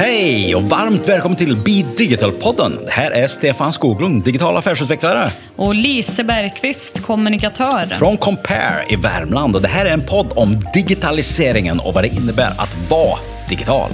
Hej och varmt välkommen till Be Digital-podden. Det här är Stefan Skoglund, digital affärsutvecklare. Och Lise Bergqvist, kommunikatör. Från Compare i Värmland. Och det här är en podd om digitaliseringen och vad det innebär att vara digital.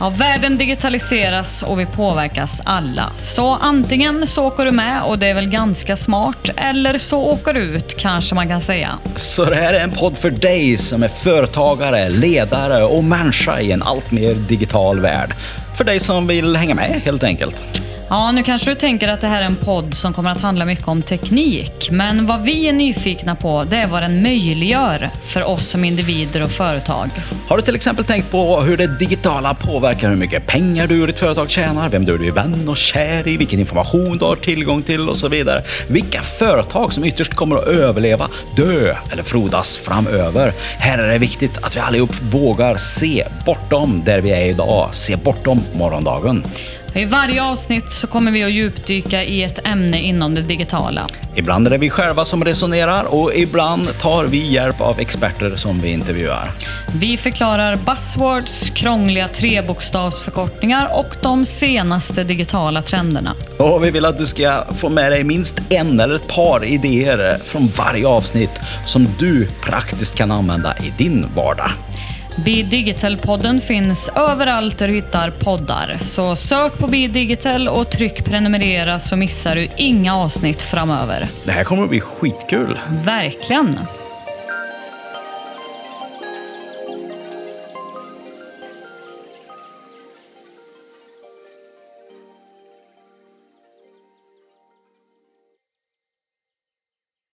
Ja, världen digitaliseras och vi påverkas alla. Så antingen så åker du med och det är väl ganska smart, eller så åker du ut kanske man kan säga. Så det här är en podd för dig som är företagare, ledare och människa i en allt mer digital värld. För dig som vill hänga med helt enkelt. Ja, nu kanske du tänker att det här är en podd som kommer att handla mycket om teknik. Men vad vi är nyfikna på, det är vad den möjliggör för oss som individer och företag. Har du till exempel tänkt på hur det digitala påverkar hur mycket pengar du och ditt företag tjänar, vem du är vän och kär i, vilken information du har tillgång till och så vidare. Vilka företag som ytterst kommer att överleva, dö eller frodas framöver. Här är det viktigt att vi allihop vågar se bortom där vi är idag, se bortom morgondagen. I varje avsnitt så kommer vi att djupdyka i ett ämne inom det digitala. Ibland är det vi själva som resonerar och ibland tar vi hjälp av experter som vi intervjuar. Vi förklarar buzzwords, krångliga trebokstavsförkortningar och de senaste digitala trenderna. Och vi vill att du ska få med dig minst en eller ett par idéer från varje avsnitt som du praktiskt kan använda i din vardag. Be Digital-podden finns överallt där du hittar poddar. Så sök på Be Digital och tryck prenumerera så missar du inga avsnitt framöver. Det här kommer att bli skitkul. Verkligen!